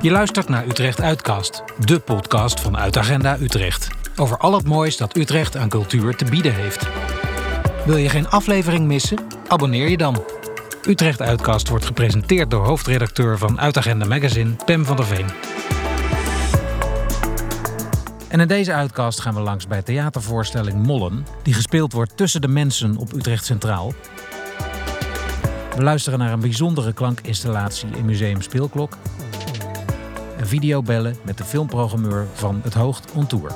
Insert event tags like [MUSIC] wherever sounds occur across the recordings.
Je luistert naar Utrecht Uitcast, de podcast van Uitagenda Utrecht. Over al het moois dat Utrecht aan cultuur te bieden heeft. Wil je geen aflevering missen? Abonneer je dan. Utrecht Uitcast wordt gepresenteerd door hoofdredacteur van Uitagenda Magazine, Pem van der Veen. En in deze uitcast gaan we langs bij theatervoorstelling Mollen, die gespeeld wordt tussen de mensen op Utrecht Centraal. We luisteren naar een bijzondere klankinstallatie in Museum Speelklok. En videobellen met de filmprogrammeur van Het Hoogt on Tour.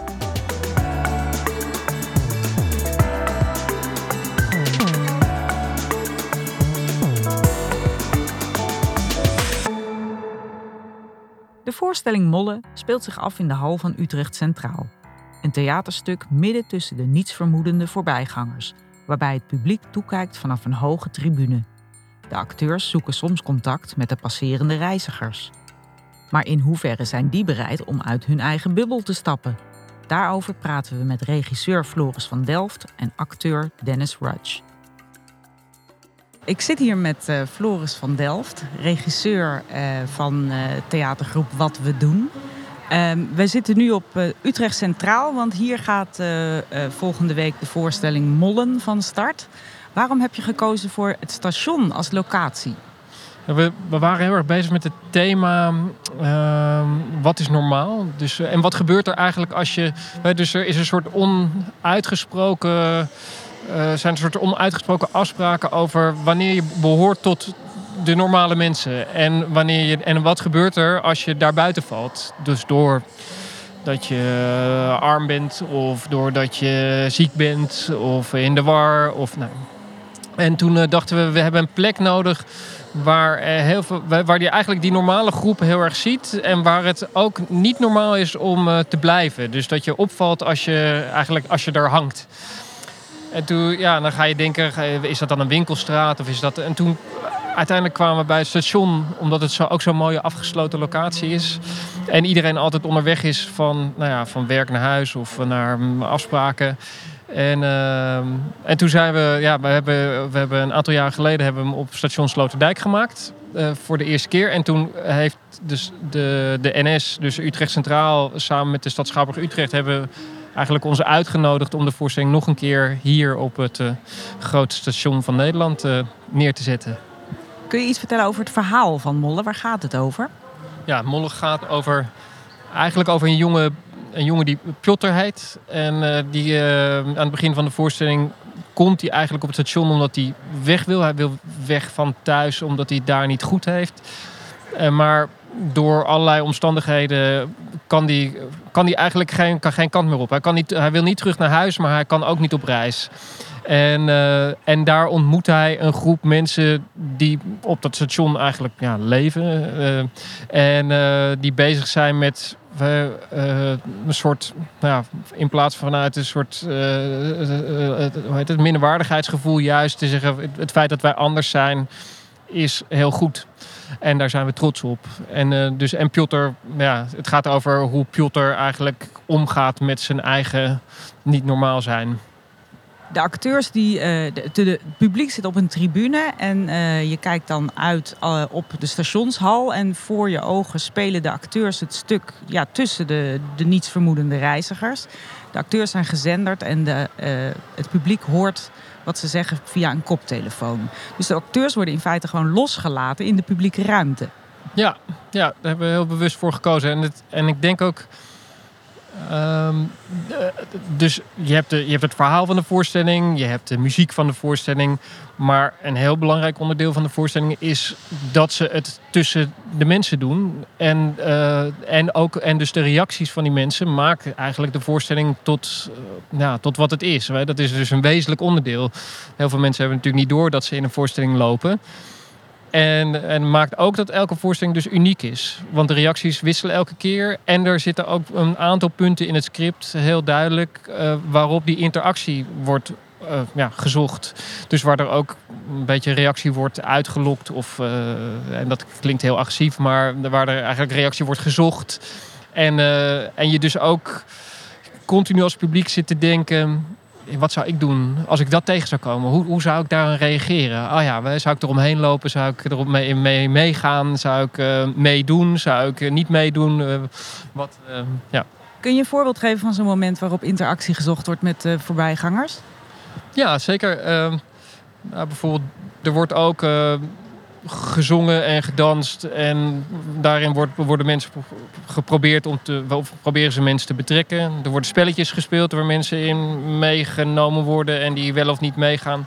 De voorstelling Molle speelt zich af in de hal van Utrecht Centraal. Een theaterstuk midden tussen de nietsvermoedende voorbijgangers, waarbij het publiek toekijkt vanaf een hoge tribune. De acteurs zoeken soms contact met de passerende reizigers. Maar in hoeverre zijn die bereid om uit hun eigen bubbel te stappen? Daarover praten we met regisseur Floris van Delft en acteur Dennis Rudge. Ik zit hier met uh, Floris van Delft, regisseur uh, van uh, theatergroep Wat We Doen. we zitten nu op Utrecht Centraal, want hier gaat volgende week de voorstelling Mollen van start. Waarom heb je gekozen voor het station als locatie? We, waren heel erg bezig met het thema uh, wat is normaal? Dus, en wat gebeurt er eigenlijk als je... Dus er is een soort onuitgesproken... Uh, zijn een soort onuitgesproken afspraken over wanneer je behoort tot de normale mensen. En, wanneer je, en wat gebeurt er als je daar buiten valt? Dus door dat je arm bent of doordat je ziek bent of in de war. Of, nou. En toen uh, dachten we, we hebben een plek nodig waar, uh, heel veel, waar je eigenlijk die normale groep heel erg ziet. En waar het ook niet normaal is om uh, te blijven. Dus dat je opvalt als je, eigenlijk, als je daar hangt. En toen, ja, dan ga je denken, is dat dan een winkelstraat of is dat... En toen uiteindelijk kwamen we bij het station, omdat het zo, ook zo'n mooie afgesloten locatie is. En iedereen altijd onderweg is van, nou ja, van werk naar huis of naar afspraken. En, uh, en toen zijn we, ja, we hebben, we hebben een aantal jaar geleden hebben we hem op station Sloterdijk gemaakt. Uh, voor de eerste keer. En toen heeft dus de, de NS, dus Utrecht Centraal, samen met de stad Schouwburg-Utrecht, hebben eigenlijk ons uitgenodigd om de voorstelling nog een keer hier op het uh, grootste station van Nederland uh, neer te zetten. Kun je iets vertellen over het verhaal van Molle? Waar gaat het over? Ja, Molle gaat over, eigenlijk over een jonge, een jongen die Piotr heet. En uh, die aan het begin van de voorstelling komt hij eigenlijk op het station omdat hij weg wil. Hij wil weg van thuis omdat hij daar niet goed heeft. maar door allerlei omstandigheden kan die, kan die eigenlijk geen, kan geen kant meer op. Hij, kan niet, hij wil niet terug naar huis, maar hij kan ook niet op reis. En, en daar ontmoet hij een groep mensen die op dat station eigenlijk ja, leven. En die bezig zijn met een soort, nou in plaats van vanuit een soort hoe heet het, minderwaardigheidsgevoel, juist te zeggen: het, het feit dat wij anders zijn, is heel goed. En daar zijn we trots op. En, uh, dus, en Piotr, ja, het gaat over hoe Piotr eigenlijk omgaat met zijn eigen niet normaal zijn. De acteurs, die, uh, de, het publiek zit op een tribune en uh, je kijkt dan uit op de stationshal. En voor je ogen spelen de acteurs het stuk ja, tussen de, de nietsvermoedende reizigers. De acteurs zijn gezenderd en de, het publiek hoort wat ze zeggen via een koptelefoon. Dus de acteurs worden in feite gewoon losgelaten in de publieke ruimte. Ja, ja daar hebben we heel bewust voor gekozen. En, het, en ik denk ook. Um, dus je hebt, de, je hebt het verhaal van de voorstelling, je hebt de muziek van de voorstelling. Maar een heel belangrijk onderdeel van de voorstelling is dat ze het tussen de mensen doen. En, uh, en, ook, en dus de reacties van die mensen maken eigenlijk de voorstelling tot, uh, ja, tot wat het is. Dat is dus een wezenlijk onderdeel. Heel veel mensen hebben natuurlijk niet door dat ze in een voorstelling lopen. En, en maakt ook dat elke voorstelling dus uniek is. Want de reacties wisselen elke keer. En er zitten ook een aantal punten in het script heel duidelijk uh, waarop die interactie wordt uh, ja, gezocht. Dus waar er ook een beetje reactie wordt uitgelokt. Of, uh, en dat klinkt heel agressief, maar waar er eigenlijk reactie wordt gezocht. En, en je dus ook continu als publiek zit te denken. Wat zou ik doen als ik dat tegen zou komen? Hoe, hoe zou ik daar reageren? Ah ja, zou ik eromheen lopen? Zou ik erop mee, mee meegaan? Zou ik uh, meedoen? Zou ik niet meedoen? Uh, wat, ja. Kun je een voorbeeld geven van zo'n moment waarop interactie gezocht wordt met voorbijgangers? Ja, zeker. Ehm, nou, bijvoorbeeld, er wordt ook gezongen en gedanst. En daarin wordt, worden mensen geprobeerd om te. Of proberen ze mensen te betrekken. Er worden spelletjes gespeeld waar mensen in meegenomen worden en die wel of niet meegaan.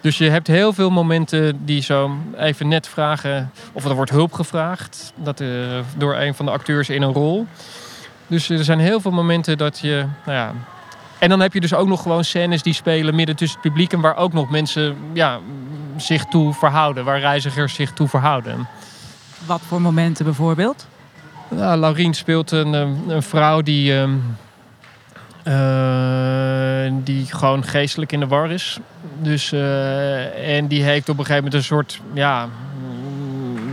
Dus je hebt heel veel momenten die zo even net vragen. Of er wordt hulp gevraagd. Dat, uh, door een van de acteurs in een rol. Dus er zijn heel veel momenten dat je. Nou ja, en dan heb je dus ook nog gewoon scènes die spelen midden tussen het publiek. En waar ook nog mensen ja, zich toe verhouden. Waar reizigers zich toe verhouden. Wat voor momenten bijvoorbeeld? Nou, Laurien speelt een, een vrouw die, uh, die gewoon geestelijk in de war is. Dus, uh, en die heeft op een gegeven moment een soort, ja,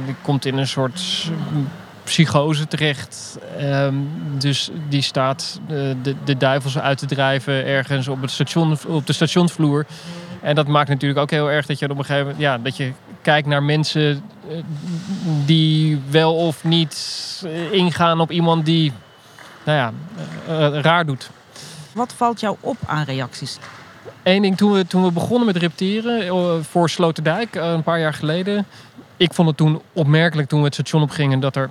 die komt in een soort psychose terecht. Um, dus die staat de, de, de duivels uit te drijven ergens op, het station, op de stationsvloer. En dat maakt natuurlijk ook heel erg dat je op een gegeven moment ja, dat je kijkt naar mensen eh, die wel of niet eh, ingaan op iemand die nou ja, raar doet. Wat valt jou op aan reacties? Eén ding, toen we, toen we begonnen met repeteren voor Sloterdijk een paar jaar geleden. Ik vond het toen opmerkelijk toen we het station opgingen dat er,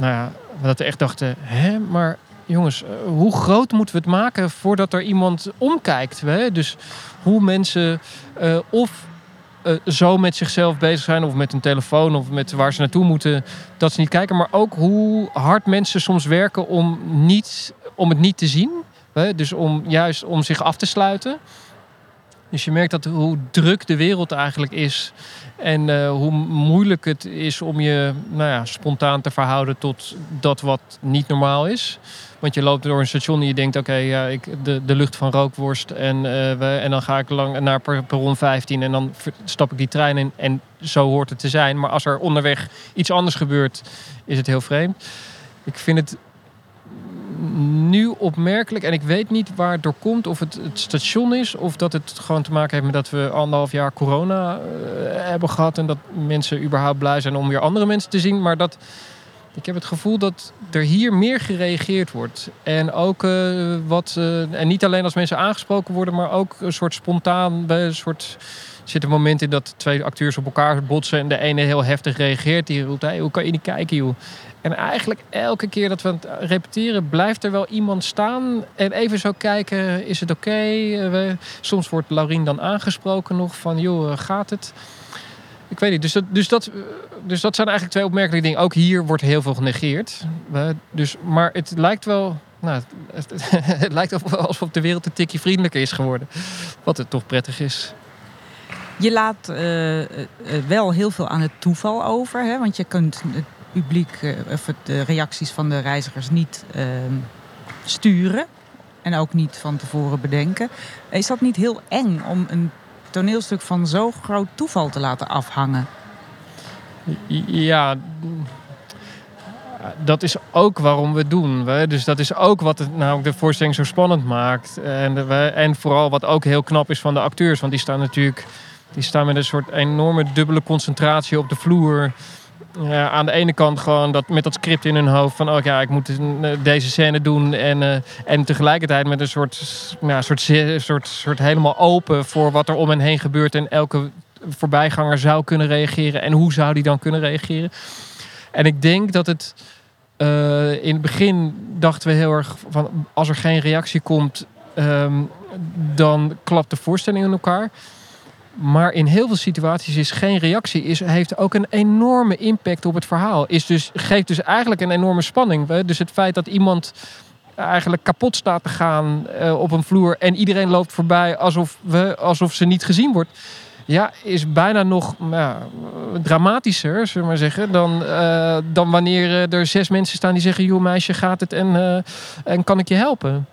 nou ja, dat we echt dachten, hè, maar jongens, hoe groot moeten we het maken voordat er iemand omkijkt? Hè? Dus hoe mensen uh, of uh, zo met zichzelf bezig zijn, of met een telefoon, of met waar ze naartoe moeten, dat ze niet kijken. Maar ook hoe hard mensen soms werken om, niet, om het niet te zien. Hè? Dus om juist om zich af te sluiten. Dus je merkt dat hoe druk de wereld eigenlijk is. En uh, hoe moeilijk het is om je nou ja, spontaan te verhouden tot dat wat niet normaal is. Want je loopt door een station en je denkt: oké, ja, ik, de, de lucht van rookworst. En, uh, we, en dan ga ik lang naar perron 15 en dan stap ik die trein in. En zo hoort het te zijn. Maar als er onderweg iets anders gebeurt, is het heel vreemd. Ik vind het nu opmerkelijk, en ik weet niet waar het door komt, of het het station is, of dat het gewoon te maken heeft met dat we anderhalf jaar corona uh, hebben gehad en dat mensen überhaupt blij zijn om weer andere mensen te zien. Maar dat ik heb het gevoel dat er hier meer gereageerd wordt. En ook uh, wat. Uh, en niet alleen als mensen aangesproken worden, maar ook een soort spontaan. Een soort. Zit een moment in dat twee acteurs op elkaar botsen. En de ene heel heftig reageert. Die roept: hey, hoe kan je niet kijken, joh? En eigenlijk elke keer dat we het repeteren, blijft er wel iemand staan. En even zo kijken: is het oké? Uh, soms wordt Laurien dan aangesproken nog van: joh, gaat het? Ik weet niet. Dus dat, dus, dat, dus dat zijn eigenlijk twee opmerkelijke dingen. Ook hier wordt heel veel genegeerd. Dus, maar het lijkt wel. Nou, het, [LAUGHS] het lijkt alsof de wereld een tikje vriendelijker is geworden. Wat het toch prettig is. Je laat uh, wel heel veel aan het toeval over. Hè? Want je kunt het publiek, of de reacties van de reizigers niet ehm, sturen. En ook niet van tevoren bedenken. Is dat niet heel eng om een toneelstuk van zo groot toeval te laten afhangen? Ja, dat is ook waarom we het doen. Dus dat is ook wat nou, de voorstelling zo spannend maakt. En, en vooral wat ook heel knap is van de acteurs. Want die staan natuurlijk die staan met een soort enorme dubbele concentratie op de vloer. Aan de ene kant gewoon dat, met dat script in hun hoofd van... oh ja, ik moet deze scène doen. En, uh, en tegelijkertijd met een soort, soort, soort, soort helemaal open... voor wat er om hen heen gebeurt. En elke voorbijganger zou kunnen reageren. En hoe zou die dan kunnen reageren? En ik denk dat het... Uh, in het begin dachten we heel erg van... als er geen reactie komt, um, dan klapt de voorstelling in elkaar... Maar in heel veel situaties is geen reactie, is, heeft ook een enorme impact op het verhaal. Is dus, geeft dus eigenlijk een enorme spanning. Dus het feit dat iemand eigenlijk kapot staat te gaan uh, op een vloer en iedereen loopt voorbij alsof, we, alsof ze niet gezien wordt. Ja, is bijna nog nou, dramatischer, zullen we maar zeggen, dan, uh, dan wanneer er zes mensen staan die zeggen: Joh, meisje, gaat het en, en kan ik je helpen?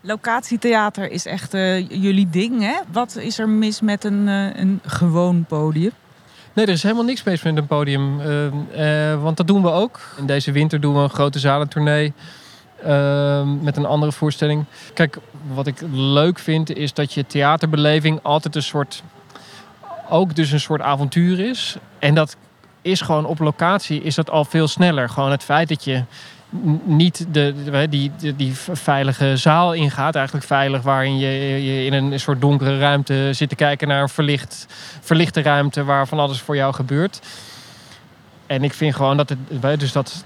Locatietheater is echt uh, jullie ding, hè? Wat is er mis met een, uh, een gewoon podium? Nee, er is helemaal niks mis met een podium. Uh, want dat doen we ook. In deze winter doen we een grote zalentournee. Ehm, met een andere voorstelling. Kijk, wat ik leuk vind is dat je theaterbeleving altijd een soort. ook dus een soort avontuur is. En dat is gewoon op locatie is dat al veel sneller. Gewoon het feit dat je niet de, die, die, die veilige zaal ingaat. Eigenlijk veilig waarin je, je in een soort donkere ruimte zit te kijken naar een verlicht, verlichte ruimte waar van alles voor jou gebeurt. En ik vind gewoon dat het, dus dat,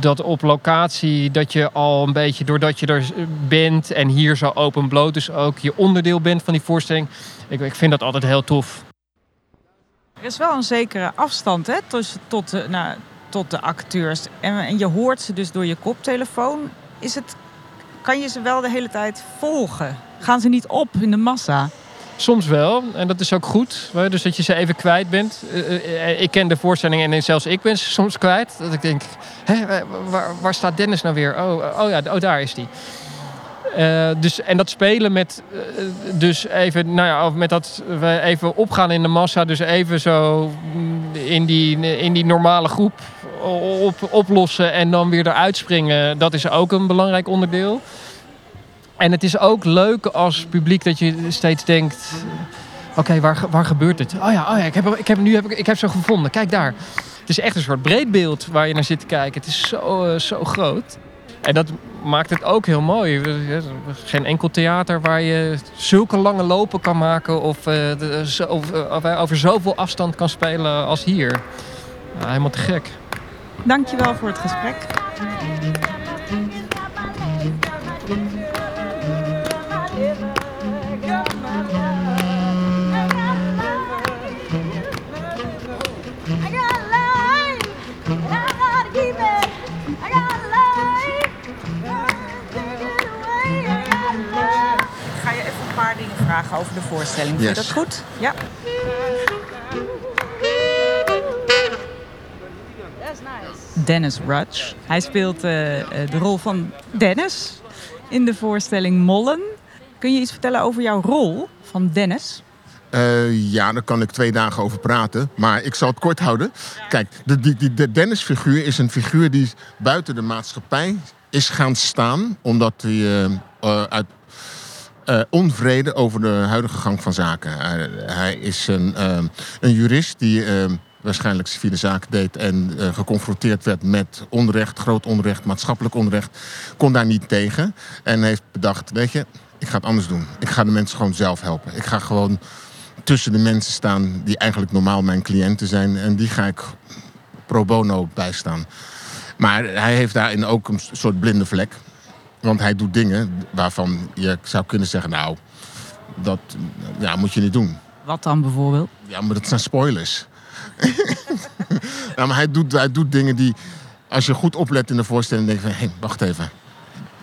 dat op locatie dat je al een beetje, doordat je er bent en hier zo open bloot, dus ook je onderdeel bent van die voorstelling. Ik, ik vind dat altijd heel tof. Er is wel een zekere afstand hè, tussen, tot, nou, tot de acteurs. En, en je hoort ze dus door je koptelefoon. Is het, kan je ze wel de hele tijd volgen? Gaan ze niet op in de massa? Soms wel, en dat is ook goed. Dus dat je ze even kwijt bent. Eh, eh, Ik ken de voorstelling en zelfs ik ben ze soms kwijt. Dat ik denk, hè, waar, staat Dennis nou weer? Oh, oh ja, oh, daar is die. Eh, dus, en dat spelen met, eh, dus even, nou ja, met dat we even opgaan in de massa, dus even zo mm, in die, in die normale groep op, oplossen en dan weer eruit springen, dat is ook een belangrijk onderdeel. En het is ook leuk als publiek dat je steeds denkt, oké, waar, waar gebeurt het? Oh ja, oh ja ik, heb, ik, heb, nu heb ik, ik heb ze gevonden, kijk daar. Het is echt een soort breedbeeld waar je naar zit te kijken. Het is zo, eh, zo groot. En dat maakt het ook heel mooi. Geen enkel theater waar je zulke lange lopen kan maken of, eh, zo- of, eh, over zoveel afstand kan spelen als hier. Helemaal te gek. Dankjewel voor het gesprek. Ik ga je even een paar dingen vragen over de voorstelling. Vind je Yes. dat goed? Ja. Dennis Rudge. Hij speelt eh, eh, de rol van Dennis in de voorstelling Mollen. Kun je iets vertellen over jouw rol van Dennis? Eh, ja, daar kan ik twee dagen over praten. Maar ik zal het kort houden. Kijk, de, die, de Dennis-figuur is een figuur die buiten de maatschappij is gaan staan. Omdat hij uit onvrede over de huidige gang van zaken. Hij- is een, een jurist die waarschijnlijk civiele zaken deed en eh, geconfronteerd werd met onrecht, groot onrecht, maatschappelijk onrecht. Kon daar niet tegen en heeft bedacht, weet je, ik ga het anders doen. Ik ga de mensen gewoon zelf helpen. Ik ga gewoon tussen de mensen staan die eigenlijk normaal mijn cliënten zijn en die ga ik pro bono bijstaan. Maar hij heeft daarin ook een soort blinde vlek. Want hij doet dingen waarvan je zou kunnen zeggen, nou, dat ja, moet je niet doen. Wat dan bijvoorbeeld? Ja, maar dat zijn spoilers. [LAUGHS] maar hij doet, hij doet dingen die, als je goed oplet in de voorstelling, denk je van, hé, wacht even.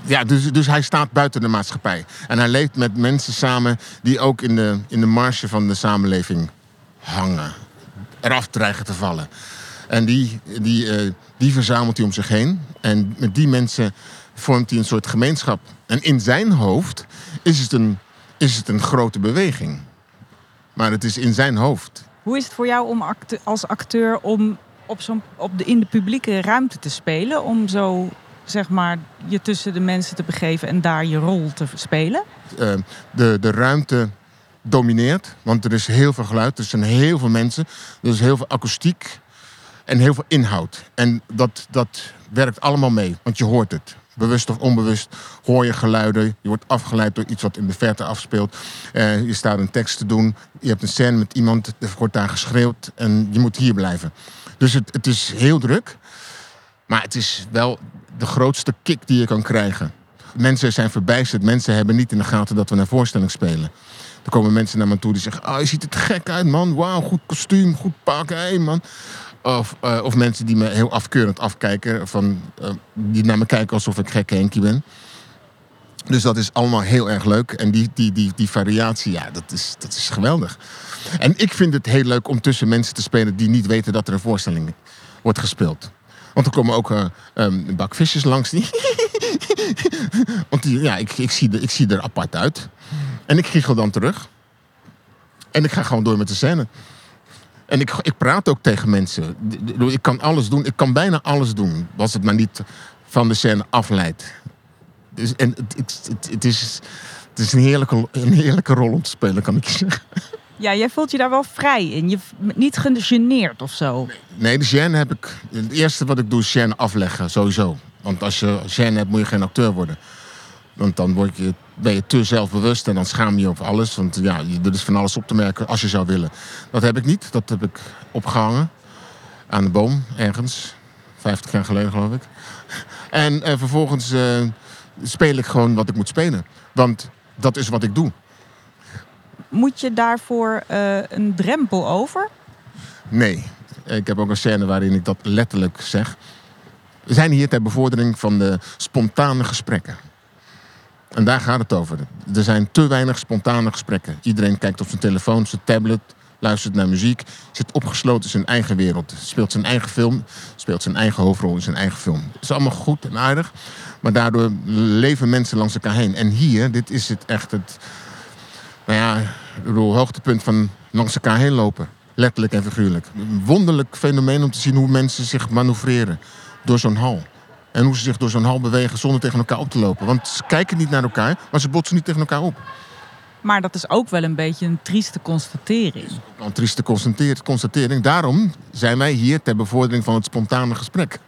Ja, dus, dus hij staat buiten de maatschappij. En hij leeft met mensen samen die ook in de, in de marge van de samenleving hangen. Eraf dreigen te vallen. En die, die, eh, die verzamelt hij om zich heen. En met die mensen vormt hij een soort gemeenschap. En in zijn hoofd is het een, is het een grote beweging. Maar het is in zijn hoofd. Hoe is het voor jou om als acteur om op zo'n, op de, in de publieke ruimte te spelen? Om zo zeg maar je tussen de mensen te begeven en daar je rol te spelen? Eh, de, de ruimte domineert. Want er is heel veel geluid. Er zijn heel veel mensen. Er is heel veel akoestiek. En heel veel inhoud. En dat, dat werkt allemaal mee. Want je hoort het. Bewust of onbewust hoor je geluiden. Je wordt afgeleid door iets wat in de verte afspeelt. Eh, je staat een tekst te doen. Je hebt een scène met iemand. Er wordt daar geschreeuwd. En je moet hier blijven. Dus het, het is heel druk. Maar het is wel de grootste kick die je kan krijgen. Mensen zijn verbijsterd. Mensen hebben niet in de gaten dat we een voorstelling spelen. Er komen mensen naar me toe die zeggen... Oh, je ziet te gek uit, man. Wauw, goed kostuum, goed pak. Hé, man. Of, eh, of mensen die me heel afkeurend afkijken. Van, eh, die naar me kijken alsof ik gekke Henkie ben. Dus dat is allemaal heel erg leuk. En die, die, die, die variatie, ja, dat is, dat is geweldig. En ik vind het heel leuk om tussen mensen te spelen... die niet weten dat er een voorstelling wordt gespeeld. Want er komen ook eh, ehm, een bak visjes langs. Die [LAUGHS] Want die, ja, ik, ik, zie ik zie er apart uit. En ik giechel dan terug. En ik ga gewoon door met de scène. En ik, ik praat ook tegen mensen. Ik kan alles doen. Ik kan bijna alles doen. Was het maar niet van de scène afleidt. Dus, en het, het, het, het is, het is een, heerlijke, een heerlijke rol om te spelen, kan ik je zeggen. Ja, jij voelt je daar wel vrij in. Je niet gegeneerd of zo. Nee, de gêne heb ik. Het eerste wat ik doe is gêne afleggen, sowieso. Want als je gêne hebt, moet je geen acteur worden. Want dan word je, ben je te zelfbewust en dan schaam je je over alles. Want ja, er is van alles op te merken als je zou willen. Dat heb ik niet. Dat heb ik opgehangen aan de boom ergens. 50 jaar geleden, geloof ik. En eh, vervolgens eh, speel ik gewoon wat ik moet spelen. Want dat is wat ik doe. Moet je daarvoor eh, een drempel over? Nee. Ik heb ook een scène waarin ik dat letterlijk zeg. We zijn hier ter bevordering van de spontane gesprekken. En daar gaat het over. Er zijn te weinig spontane gesprekken. Iedereen kijkt op zijn telefoon, zijn tablet, luistert naar muziek, zit opgesloten in zijn eigen wereld, speelt zijn eigen film, speelt zijn eigen hoofdrol in zijn eigen film. Het is allemaal goed en aardig, maar daardoor leven mensen langs elkaar heen. En hier, dit is het echt het, nou ja, bedoel, hoogtepunt van langs elkaar heen lopen. Letterlijk en figuurlijk. Een wonderlijk fenomeen om te zien hoe mensen zich manoeuvreren door zo'n hal. En hoe ze zich door zo'n hal bewegen zonder tegen elkaar op te lopen. Want ze kijken niet naar elkaar, maar ze botsen niet tegen elkaar op. Maar dat is ook wel een beetje een trieste constatering. Een trieste constatering. Daarom zijn wij hier ter bevordering van het spontane gesprek.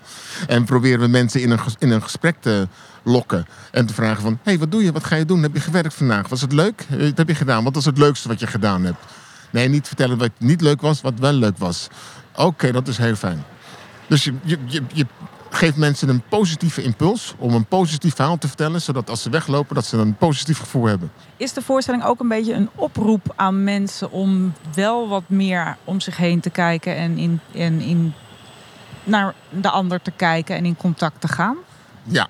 En proberen we mensen in een, in een gesprek te lokken. En te vragen van, hé, hey, wat doe je? Wat ga je doen? Heb je gewerkt vandaag? Was het leuk? Eh, Wat heb je gedaan? Wat was het leukste wat je gedaan hebt? Nee, niet vertellen wat niet leuk was, wat wel leuk was. Oké, dat is heel fijn. Dus je, je, je, je geeft mensen een positieve impuls om een positief verhaal te vertellen. Zodat als ze weglopen, dat ze een positief gevoel hebben. Is de voorstelling ook een beetje een oproep aan mensen om wel wat meer om zich heen te kijken en, in, en in, naar de ander te kijken en in contact te gaan? Ja,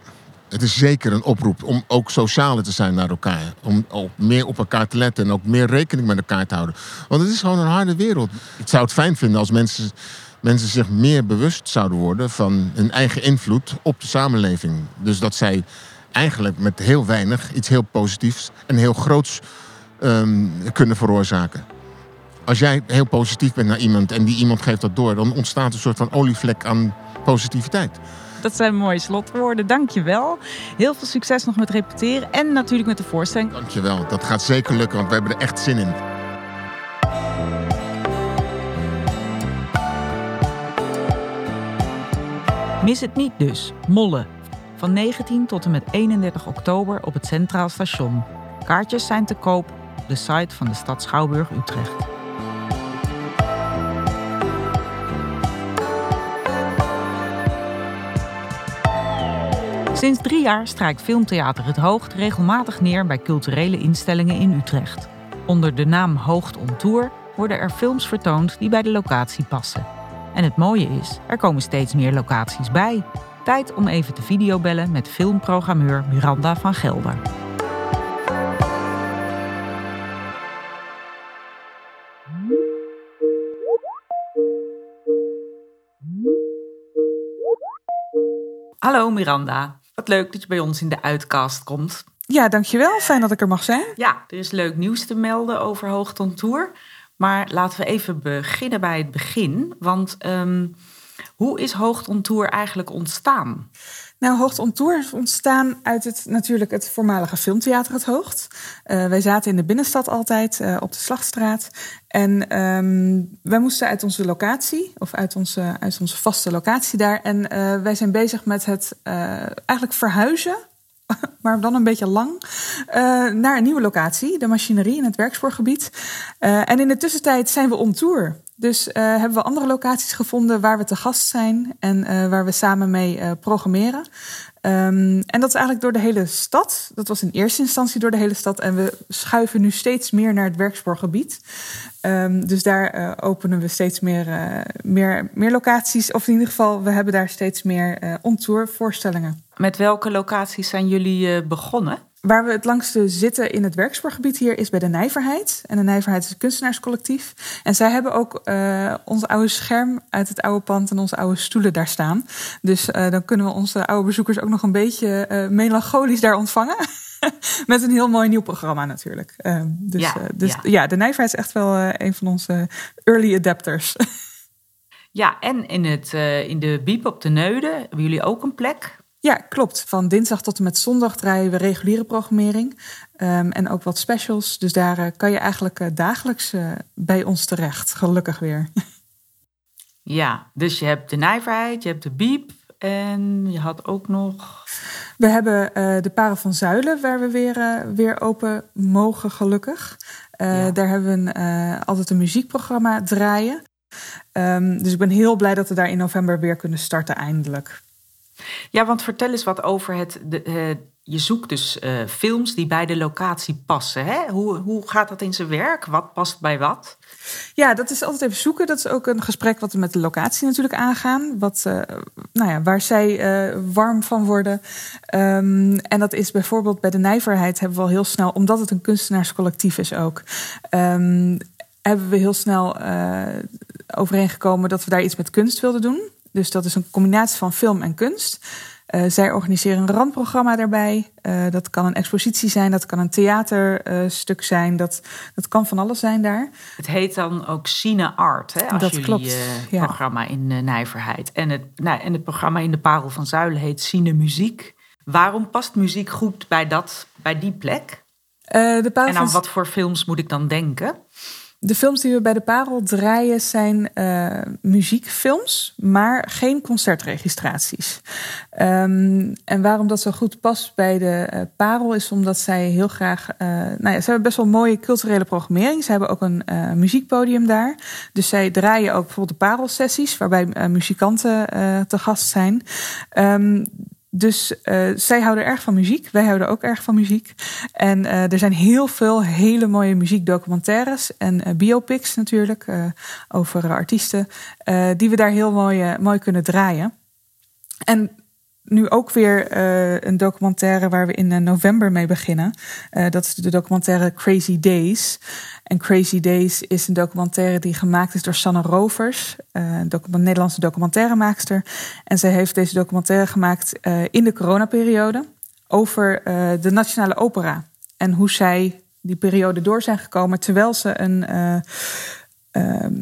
het is zeker een oproep om ook socialer te zijn naar elkaar. Om ook meer op elkaar te letten en ook meer rekening met elkaar te houden. Want het is gewoon een harde wereld. Ik zou het fijn vinden als mensen, mensen zich meer bewust zouden worden van hun eigen invloed op de samenleving. Dus dat zij eigenlijk met heel weinig iets heel positiefs en heel groots ehm, kunnen veroorzaken. Als jij heel positief bent naar iemand en die iemand geeft dat door, dan ontstaat een soort van olievlek aan positiviteit. Dat zijn mooie slotwoorden, dankjewel. Heel veel succes nog met repeteren en natuurlijk met de voorstelling. Dankjewel, dat gaat zeker lukken, want we hebben er echt zin in. Mis het niet dus, Molle. Van 19 tot en met 31 oktober op het Centraal Station. Kaartjes zijn te koop op de site van de stad Schouwburg Utrecht. Sinds drie jaar strijkt Filmtheater Het Hoogt regelmatig neer bij culturele instellingen in Utrecht. Onder de naam Hoogt on Tour worden er films vertoond die bij de locatie passen. En het mooie is, er komen steeds meer locaties bij. Tijd om even te videobellen met filmprogrammeur Miranda van Gelder. Hallo Miranda, wat leuk dat je bij ons in de uitcast komt. Ja, dankjewel. Fijn dat ik er mag zijn. Ja, er is leuk nieuws te melden over Hoogton Tour. Maar laten we even beginnen bij het begin. Want ehm, hoe is Tour eigenlijk ontstaan? Nou, Hoogt is ontstaan uit het, natuurlijk het voormalige filmtheater Het Hoogt. Eh, wij zaten in de binnenstad altijd uh, op de Slagstraat. En um, wij moesten uit onze locatie, of uit onze, uit onze vaste locatie daar. En uh, wij zijn bezig met het eigenlijk verhuizen [LAUGHS] maar dan een beetje lang, uh, naar een nieuwe locatie, de machinerie in het werkspoorgebied. Uh, en in de tussentijd zijn we on tour. Dus uh, hebben we andere locaties gevonden waar we te gast zijn en waar we samen mee programmeren. Um, en dat is eigenlijk door de hele stad. Dat was in eerste instantie door de hele stad. En we schuiven nu steeds meer naar het werkspoorgebied. Um, dus daar openen we steeds meer, meer, meer locaties. Of in ieder geval, we hebben daar steeds meer uh, voorstellingen. Met welke locaties zijn jullie begonnen? Waar we het langste zitten in het werkspoorgebied hier is bij de Nijverheid. En de Nijverheid is een kunstenaarscollectief. En zij hebben ook uh, ons oude scherm uit het oude pand en onze oude stoelen daar staan. Dus uh, dan kunnen we onze oude bezoekers ook nog een beetje uh, melancholisch daar ontvangen. [LAUGHS] Met een heel mooi nieuw programma natuurlijk. Dus ja, dus ja. ja. de Nijverheid is echt wel een van onze early adapters. [LAUGHS] Ja, en in, het, in de Biep op de Neude hebben jullie ook een plek. Ja, klopt. Van dinsdag tot en met zondag draaien we reguliere programmering. ehm, en ook wat specials. Dus daar eh, kan je eigenlijk eh, dagelijks eh, bij ons terecht. Gelukkig weer. [LAUGHS] Ja, dus je hebt de nijverheid, je hebt de biep en je had ook nog... We hebben de Parel van Zuilen, waar we weer, weer open mogen, gelukkig. Ja. Daar hebben we een, altijd een muziekprogramma draaien. Ehm, dus ik ben heel blij dat we daar in november weer kunnen starten, eindelijk. Ja, want vertel eens wat over het... Eh, je zoekt dus eh, films die bij de locatie passen. Hè? Hoe, hoe gaat dat in zijn werk? Wat past bij wat? Ja, dat is altijd even zoeken. Dat is ook een gesprek wat we met de locatie natuurlijk aangaan. Wat, eh, nou ja, waar zij warm van worden. Ehm, en dat is bijvoorbeeld bij de nijverheid hebben we al heel snel, omdat het een kunstenaarscollectief is ook, ehm, hebben we heel snel overeengekomen dat we daar iets met kunst wilden doen. Dus dat is een combinatie van film en kunst. Eh, zij organiseren een randprogramma daarbij. Eh, dat kan een expositie zijn, dat kan een theaterstuk zijn, dat, dat kan van alles zijn daar. Het heet dan ook Cine Art, hè, als Dat jullie klopt, eh, ja. programma in Nijverheid. En het, nou, en het programma in de Parel van Zuilen heet Cine Muziek. Waarom past muziek goed bij, dat, bij die plek? De, Parel En aan van- wat voor films moet ik dan denken? De films die we bij de Parel draaien zijn eh, muziekfilms, maar geen concertregistraties. Ehm, en waarom dat zo goed past bij de eh, Parel is omdat zij heel graag. eh, nou ja, ze hebben best wel mooie culturele programmering. Ze hebben ook een muziekpodium daar. Dus zij draaien ook bijvoorbeeld de Parelsessies, waarbij muzikanten te gast zijn. Ehm, dus eh, zij houden erg van muziek. Wij houden ook erg van muziek. En eh, er zijn heel veel hele mooie muziekdocumentaires en eh, biopics natuurlijk over artiesten, die we daar heel mooi, mooi kunnen draaien. En nu ook weer eh, een documentaire waar we in eh, november mee beginnen. Eh, dat is de documentaire Crazy Days. En Crazy Days is een documentaire die gemaakt is door Sanne Rovers, een Nederlandse documentairemaakster. En zij heeft deze documentaire gemaakt in de coronaperiode over de Nationale Opera. En hoe zij die periode door zijn gekomen terwijl ze een, eh, ehm,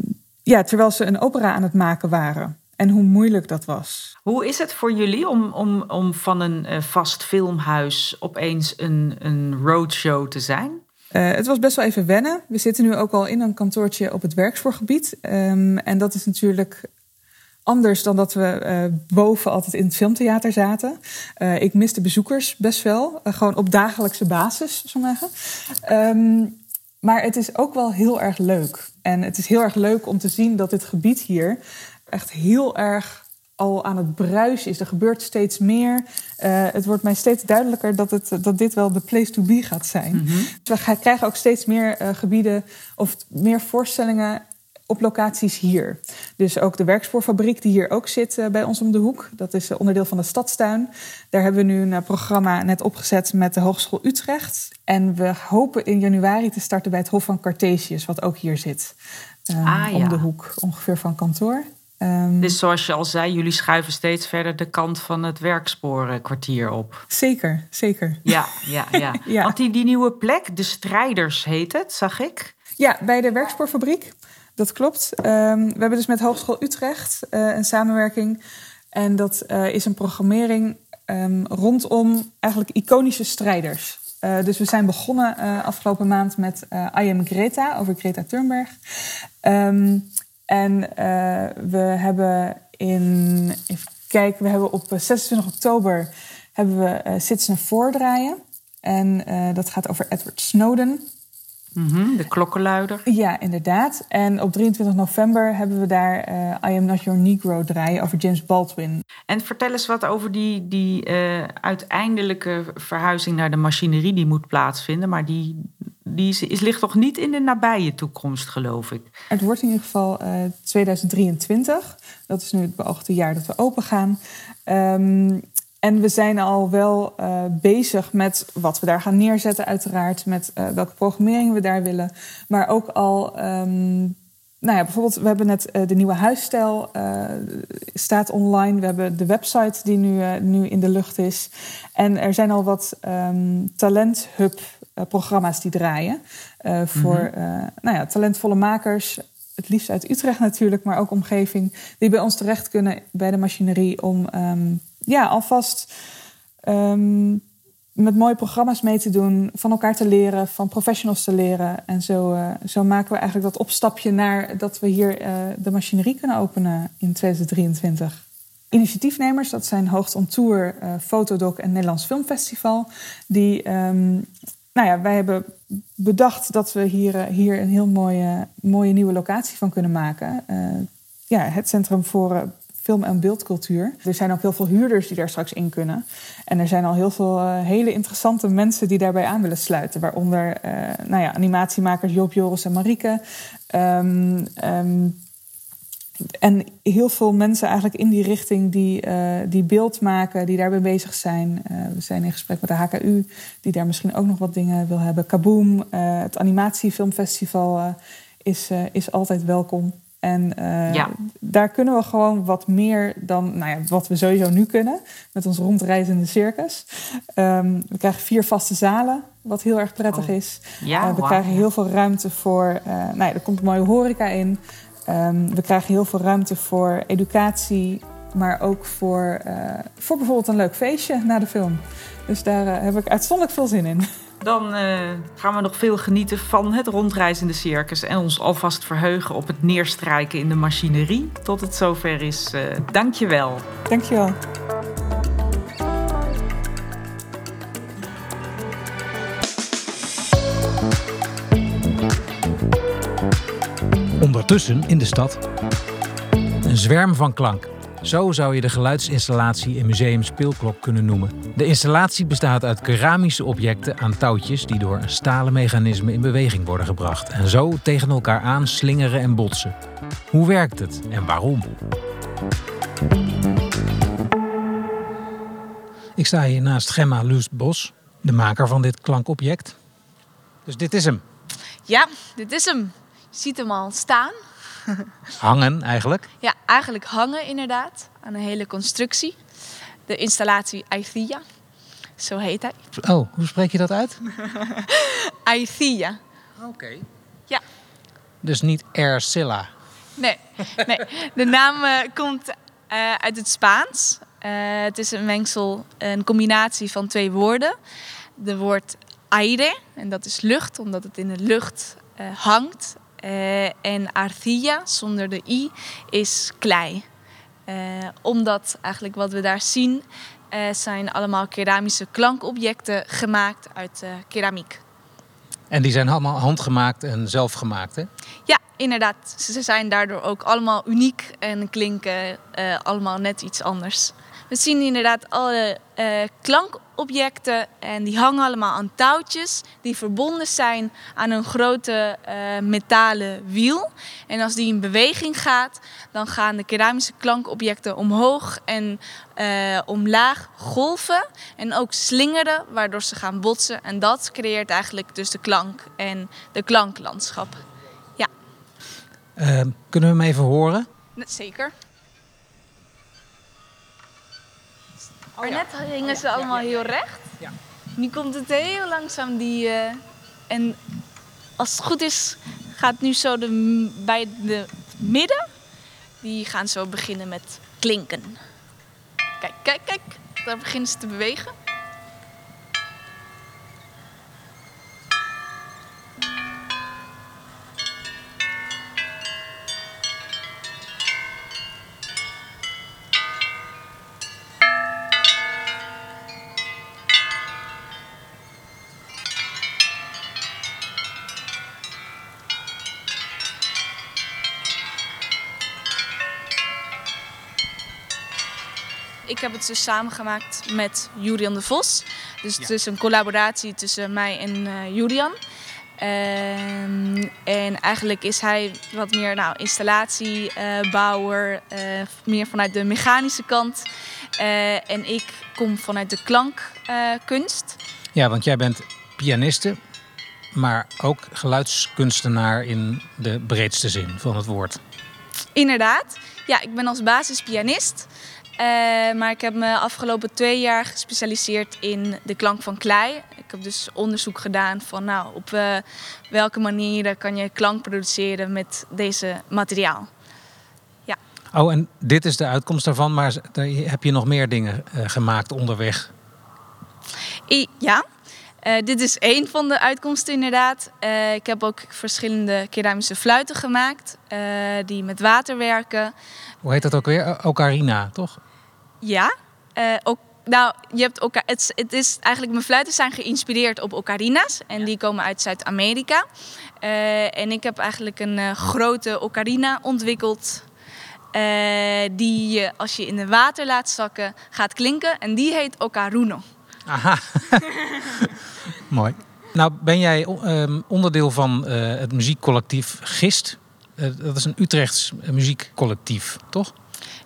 ja, terwijl ze een opera aan het maken waren. En hoe moeilijk dat was. Hoe is het voor jullie om, om, om van een eh, vast filmhuis opeens een, een roadshow te zijn? Eh, het was best wel even wennen. We zitten nu ook al in een kantoortje op het werkspoorgebied. Ehm, en dat is natuurlijk anders dan dat we eh, boven altijd in het filmtheater zaten. Ik mis de bezoekers best wel. gewoon op dagelijkse basis, zo maar zeggen. Ehm, maar het is ook wel heel erg leuk. En het is heel erg leuk om te zien dat dit gebied hier echt heel erg al aan het bruisen is. Er gebeurt steeds meer. Eh, het wordt mij steeds duidelijker dat, het, dat dit wel de place to be gaat zijn. We gaan- krijgen ook steeds meer eh, gebieden of meer voorstellingen op locaties hier. Dus ook de werkspoorfabriek die hier ook zit eh, bij ons om de hoek. Dat is onderdeel van de stadstuin. Daar hebben we nu een programma net opgezet met de Hogeschool Utrecht. En we hopen in januari te starten bij het Hof van Cartesius, wat ook hier zit. Ah, ja. Om de hoek, ongeveer van kantoor. Ehm, Dus zoals je al zei, jullie schuiven steeds verder de kant van het werkspoorenkwartier op. Zeker, zeker. Ja, ja, ja. [LAUGHS] Ja. Want die, die nieuwe plek, de Strijders heet het, zag ik. Ja, bij de werkspoorfabriek. Dat klopt. Ehm, we hebben dus met Hogeschool Utrecht eh, een samenwerking. En dat eh, is een programmering ehm, rondom eigenlijk iconische strijders. Eh, dus we zijn begonnen afgelopen maand met I Am Greta over Greta Thunberg. En eh, we hebben in, even kijken, we hebben op eh, 26 oktober hebben we eh Citizen voordraaien. En eh, dat gaat over Edward Snowden. Mhm, de klokkenluider. Ja, inderdaad. En op 23 november hebben we daar eh, I Am Not Your Negro draaien over James Baldwin. En vertel eens wat over die, die eh, uiteindelijke verhuizing naar de machinerie die moet plaatsvinden. Maar die, die is, ligt toch niet in de nabije toekomst, geloof ik. Het wordt in ieder geval eh 2023. Dat is nu het beoogde jaar dat we open gaan. Ehm, en we zijn al wel eh, bezig met wat we daar gaan neerzetten, uiteraard. Met eh, welke programmering we daar willen. Maar ook al, ehm, nou ja, bijvoorbeeld, we hebben net eh, de nieuwe huisstijl eh, staat online. We hebben de website die nu, eh, nu in de lucht is. En er zijn al wat ehm talenthub eh, programma's die draaien. eh, voor eh, nou ja, talentvolle makers. Het liefst uit Utrecht natuurlijk, maar ook omgeving. Die bij ons terecht kunnen bij de machinerie om ehm, ja, alvast ehm, met mooie programma's mee te doen, van elkaar te leren, van professionals te leren. En zo, eh, zo maken we eigenlijk dat opstapje naar dat we hier eh, de machinerie kunnen openen in 2023. Initiatiefnemers, dat zijn Hoogst on Tour, eh Fotodoc en Nederlands Filmfestival. Die, ehm, nou ja, wij hebben bedacht dat we hier, eh, hier een heel mooie, mooie nieuwe locatie van kunnen maken. Eh, ja, het Centrum voor eh, Film- en Beeldcultuur. Er zijn ook heel veel huurders die daar straks in kunnen. En er zijn al heel veel hele interessante mensen die daarbij aan willen sluiten. Waaronder nou ja, animatiemakers Joop, Joris en Marieke. Ehm, ehm, en heel veel mensen eigenlijk in die richting die, eh, die beeld maken, die daarbij bezig zijn. Eh, we zijn in gesprek met de HKU, die daar misschien ook nog wat dingen wil hebben. Kaboom, eh, het animatiefilmfestival is, is altijd welkom. En Ja. daar kunnen we gewoon wat meer dan nou ja, wat we sowieso nu kunnen met ons rondreizende circus. Ehm, we krijgen vier vaste zalen, wat heel erg prettig Oh. is. Ja, we krijgen heel veel ruimte voor. nou ja, er komt een mooie horeca in. Ehm, we krijgen heel veel ruimte voor educatie, maar ook voor, eh, voor bijvoorbeeld een leuk feestje na de film. Dus daar eh, heb ik uitzonderlijk veel zin in. [LAUGHS] Dan eh, gaan we nog veel genieten van het rondreizende circus en ons alvast verheugen op het neerstrijken in de machinerie. Tot het zover is. eh Dank je wel. Dankjewel. Ondertussen in de stad. Een zwerm van klank. Zo zou je de geluidsinstallatie in Museum Speelklok kunnen noemen. De installatie bestaat uit keramische objecten aan touwtjes die door een stalen mechanisme in beweging worden gebracht en zo tegen elkaar aan slingeren en botsen. Hoe werkt het en waarom? Ik sta hier naast Gemma Loesbos, de maker van dit klankobject. Dus dit is hem. Ja, dit is hem. Ziet hem al staan. [LAUGHS] Hangen eigenlijk. Ja, eigenlijk hangen inderdaad aan een hele constructie. De installatie Aithia. Zo heet hij. Oh, hoe spreek je dat uit? [LAUGHS] Aithia. Oké. Ja. Dus niet Ercilla. Nee, nee. de naam eh, komt eh, uit het Spaans. Eh, het is een mengsel, een combinatie van twee woorden. De woord aire, en dat is lucht, omdat het in de lucht eh, hangt. Eh, en arcilla, zonder de i, is klei. Eh, omdat eigenlijk wat we daar zien, eh, zijn allemaal keramische klankobjecten gemaakt uit keramiek. En die zijn allemaal handgemaakt en zelfgemaakt, hè? Ja, inderdaad. Ze zijn daardoor ook allemaal uniek en klinken allemaal net iets anders. We zien inderdaad alle eh, klankobjecten en die hangen allemaal aan touwtjes die verbonden zijn aan een grote eh, metalen wiel. En als die in beweging gaat, dan gaan de keramische klankobjecten omhoog en eh, omlaag golven en ook slingeren, waardoor ze gaan botsen. En dat creëert eigenlijk dus de klank en de klanklandschap. Eh, kunnen we hem even horen? Zeker. Maar net hingen ze allemaal heel recht. Ja. Nu komt het heel langzaam die. eh, en als het goed is, gaat nu zo de, bij de midden. Die gaan zo beginnen met klinken. Kijk, kijk, kijk. Daar beginnen ze te bewegen. Ik heb het dus samengemaakt met Julian de Vos. Dus het is een collaboratie tussen mij en eh, Julian. Ehm, en eigenlijk is hij wat meer nou, installatiebouwer, eh, meer vanuit de mechanische kant. Eh, en ik kom vanuit de klankkunst. Ja, want jij bent pianiste, maar ook geluidskunstenaar in de breedste zin van het woord. Inderdaad. Ja, ik ben als basis pianist. Eh, maar ik heb me afgelopen twee jaar gespecialiseerd in de klank van klei. Ik heb dus onderzoek gedaan van nou, op eh, welke manieren kan je klank produceren met deze materiaal. Oh, en dit is de uitkomst daarvan, maar heb je nog meer dingen eh, gemaakt onderweg. I- ja, Eh, dit is één van de uitkomsten inderdaad. Eh, ik heb ook verschillende keramische fluiten gemaakt eh, die met water werken. Hoe heet dat ook weer? Ocarina, toch? Ja, eh, ook, nou, je hebt oca- het, is- het is eigenlijk, mijn fluiten zijn geïnspireerd op ocarina's. En die komen uit Zuid-Amerika. Eh, en ik heb eigenlijk een eh, grote ocarina ontwikkeld. die je, als je in het water laat zakken, gaat klinken. En die heet Ocaruno. Aha. [LAUGHS] Mooi. Nou, ben jij ehm, onderdeel van het muziekcollectief Gist. Dat is een Utrechts muziekcollectief, toch?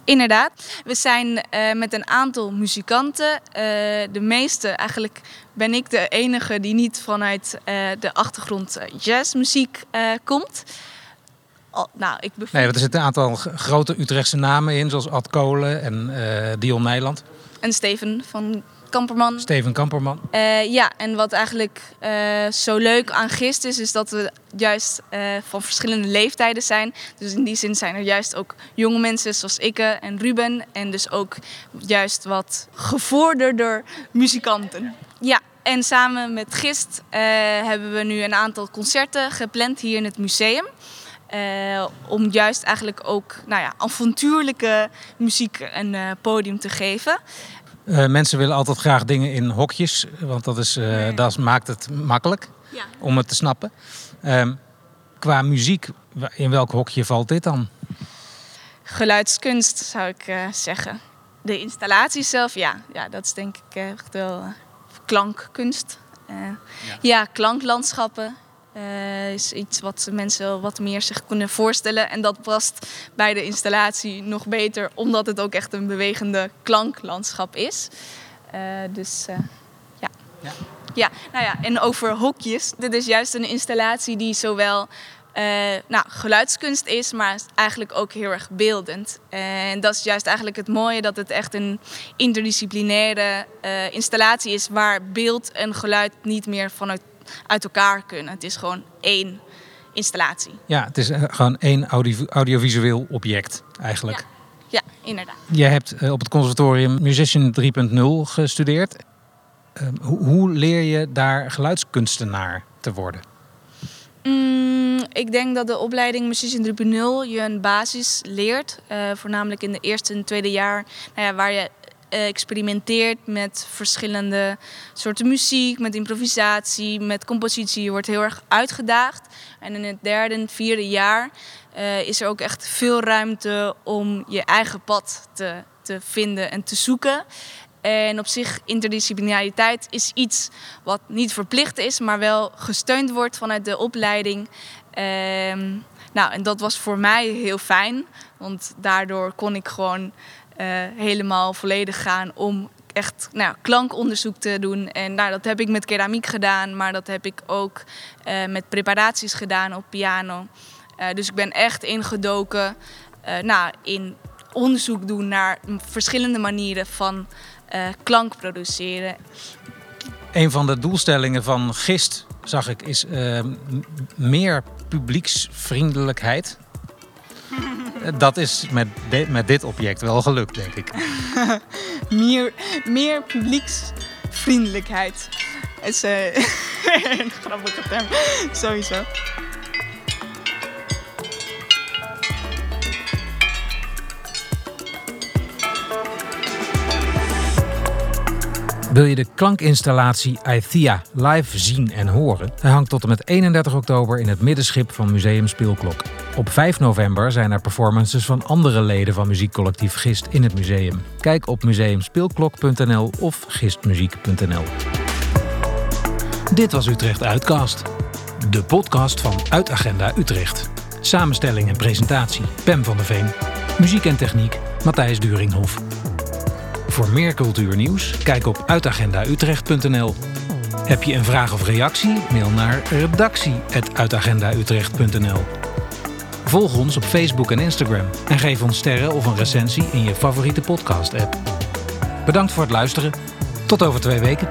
Inderdaad. We zijn eh, met een aantal muzikanten. eh, de meeste, eigenlijk ben ik de enige die niet vanuit eh, de achtergrond jazzmuziek komt. Nou, ik bevind... Nee, er zitten een aantal grote Utrechtse namen in, zoals Ad Kolen en Dion Nijland. En Steven van Kamperman. Steven Kamperman. Eh, ja, en wat eigenlijk eh, zo leuk aan Gist is, is dat we juist eh, van verschillende leeftijden zijn. Dus in die zin zijn er juist ook jonge mensen zoals ik en Ruben. En dus ook juist wat gevorderder muzikanten. Ja, en samen met Gist hebben we nu een aantal concerten gepland hier in het museum. Om juist eigenlijk ook nou ja, avontuurlijke muziek een podium te geven. Eh, mensen willen altijd graag dingen in hokjes, want dat, is, eh, dat maakt het makkelijk Ja. om het te snappen. Ehm, qua muziek, in welk hokje valt dit dan? Geluidskunst zou ik eh, zeggen. De installatie zelf, ja, ja, dat is denk ik echt wel klankkunst. Ja. klanklandschappen eh, is iets wat mensen wat meer zich kunnen voorstellen. En dat past bij de installatie nog beter, omdat het ook echt een bewegende klanklandschap is. Eh, dus eh, ja. Ja. ja. nou ja, en over hokjes. Dit is juist een installatie die zowel nou, geluidskunst is, maar eigenlijk ook heel erg beeldend. En dat is juist eigenlijk het mooie, dat het echt een interdisciplinaire installatie is waar beeld en geluid niet meer vanuit uit elkaar kunnen. Het is gewoon één installatie. Ja, het is eh, gewoon één audio- audiovisueel object eigenlijk. Ja, inderdaad. Jij hebt eh, op het conservatorium Musician 3.0 gestudeerd. Ehm, hoe, leer je daar geluidskunstenaar te worden? Mm, ik denk dat de opleiding Musician 3.0 je een basis leert. eh, voornamelijk in de eerste en tweede jaar. Nou ja, waar je experimenteert met verschillende soorten muziek, met improvisatie, met compositie. Je wordt heel erg uitgedaagd. En in het derde vierde jaar eh, is er ook echt veel ruimte om je eigen pad te, te vinden en te zoeken. En op zich, interdisciplinariteit is iets wat niet verplicht is, maar wel gesteund wordt vanuit de opleiding. Ehm, nou, en dat was voor mij heel fijn, want daardoor kon ik gewoon eh, helemaal volledig gaan om echt nou, klankonderzoek te doen. En nou, dat heb ik met keramiek gedaan, maar dat heb ik ook eh, met preparaties gedaan op piano. Eh, dus ik ben echt ingedoken eh, nou, in onderzoek doen naar verschillende manieren van eh, klank produceren. Een van de doelstellingen van GIST, zag ik, is meer publieksvriendelijkheid. Eh, Dat is met, de- met dit object wel gelukt, denk ik. [LAUGHS] Meer, meer publieksvriendelijkheid. Het is eh, [LAUGHS] een grappige term, sowieso. Wil je de klankinstallatie Aithia live zien en horen? Hij hangt tot en met 31 oktober in het middenschip van Museum Speelklok. Op 5 november zijn er performances van andere leden van muziekcollectief Gist in het museum. Kijk op museumspeelklok.nl of gistmuziek.nl. Dit was Utrecht Uitcast. De podcast van Uitagenda Utrecht. Samenstelling en presentatie Pem van der Veen. Muziek en techniek Matthijs Duringhof. Voor meer cultuurnieuws, kijk op uitagendautrecht.nl. Heb je een vraag of reactie? Mail naar redactie.uitagendautrecht.nl. Volg ons op Facebook en Instagram en geef ons sterren of een recensie in je favoriete podcast-app. Bedankt voor het luisteren. Tot over twee weken.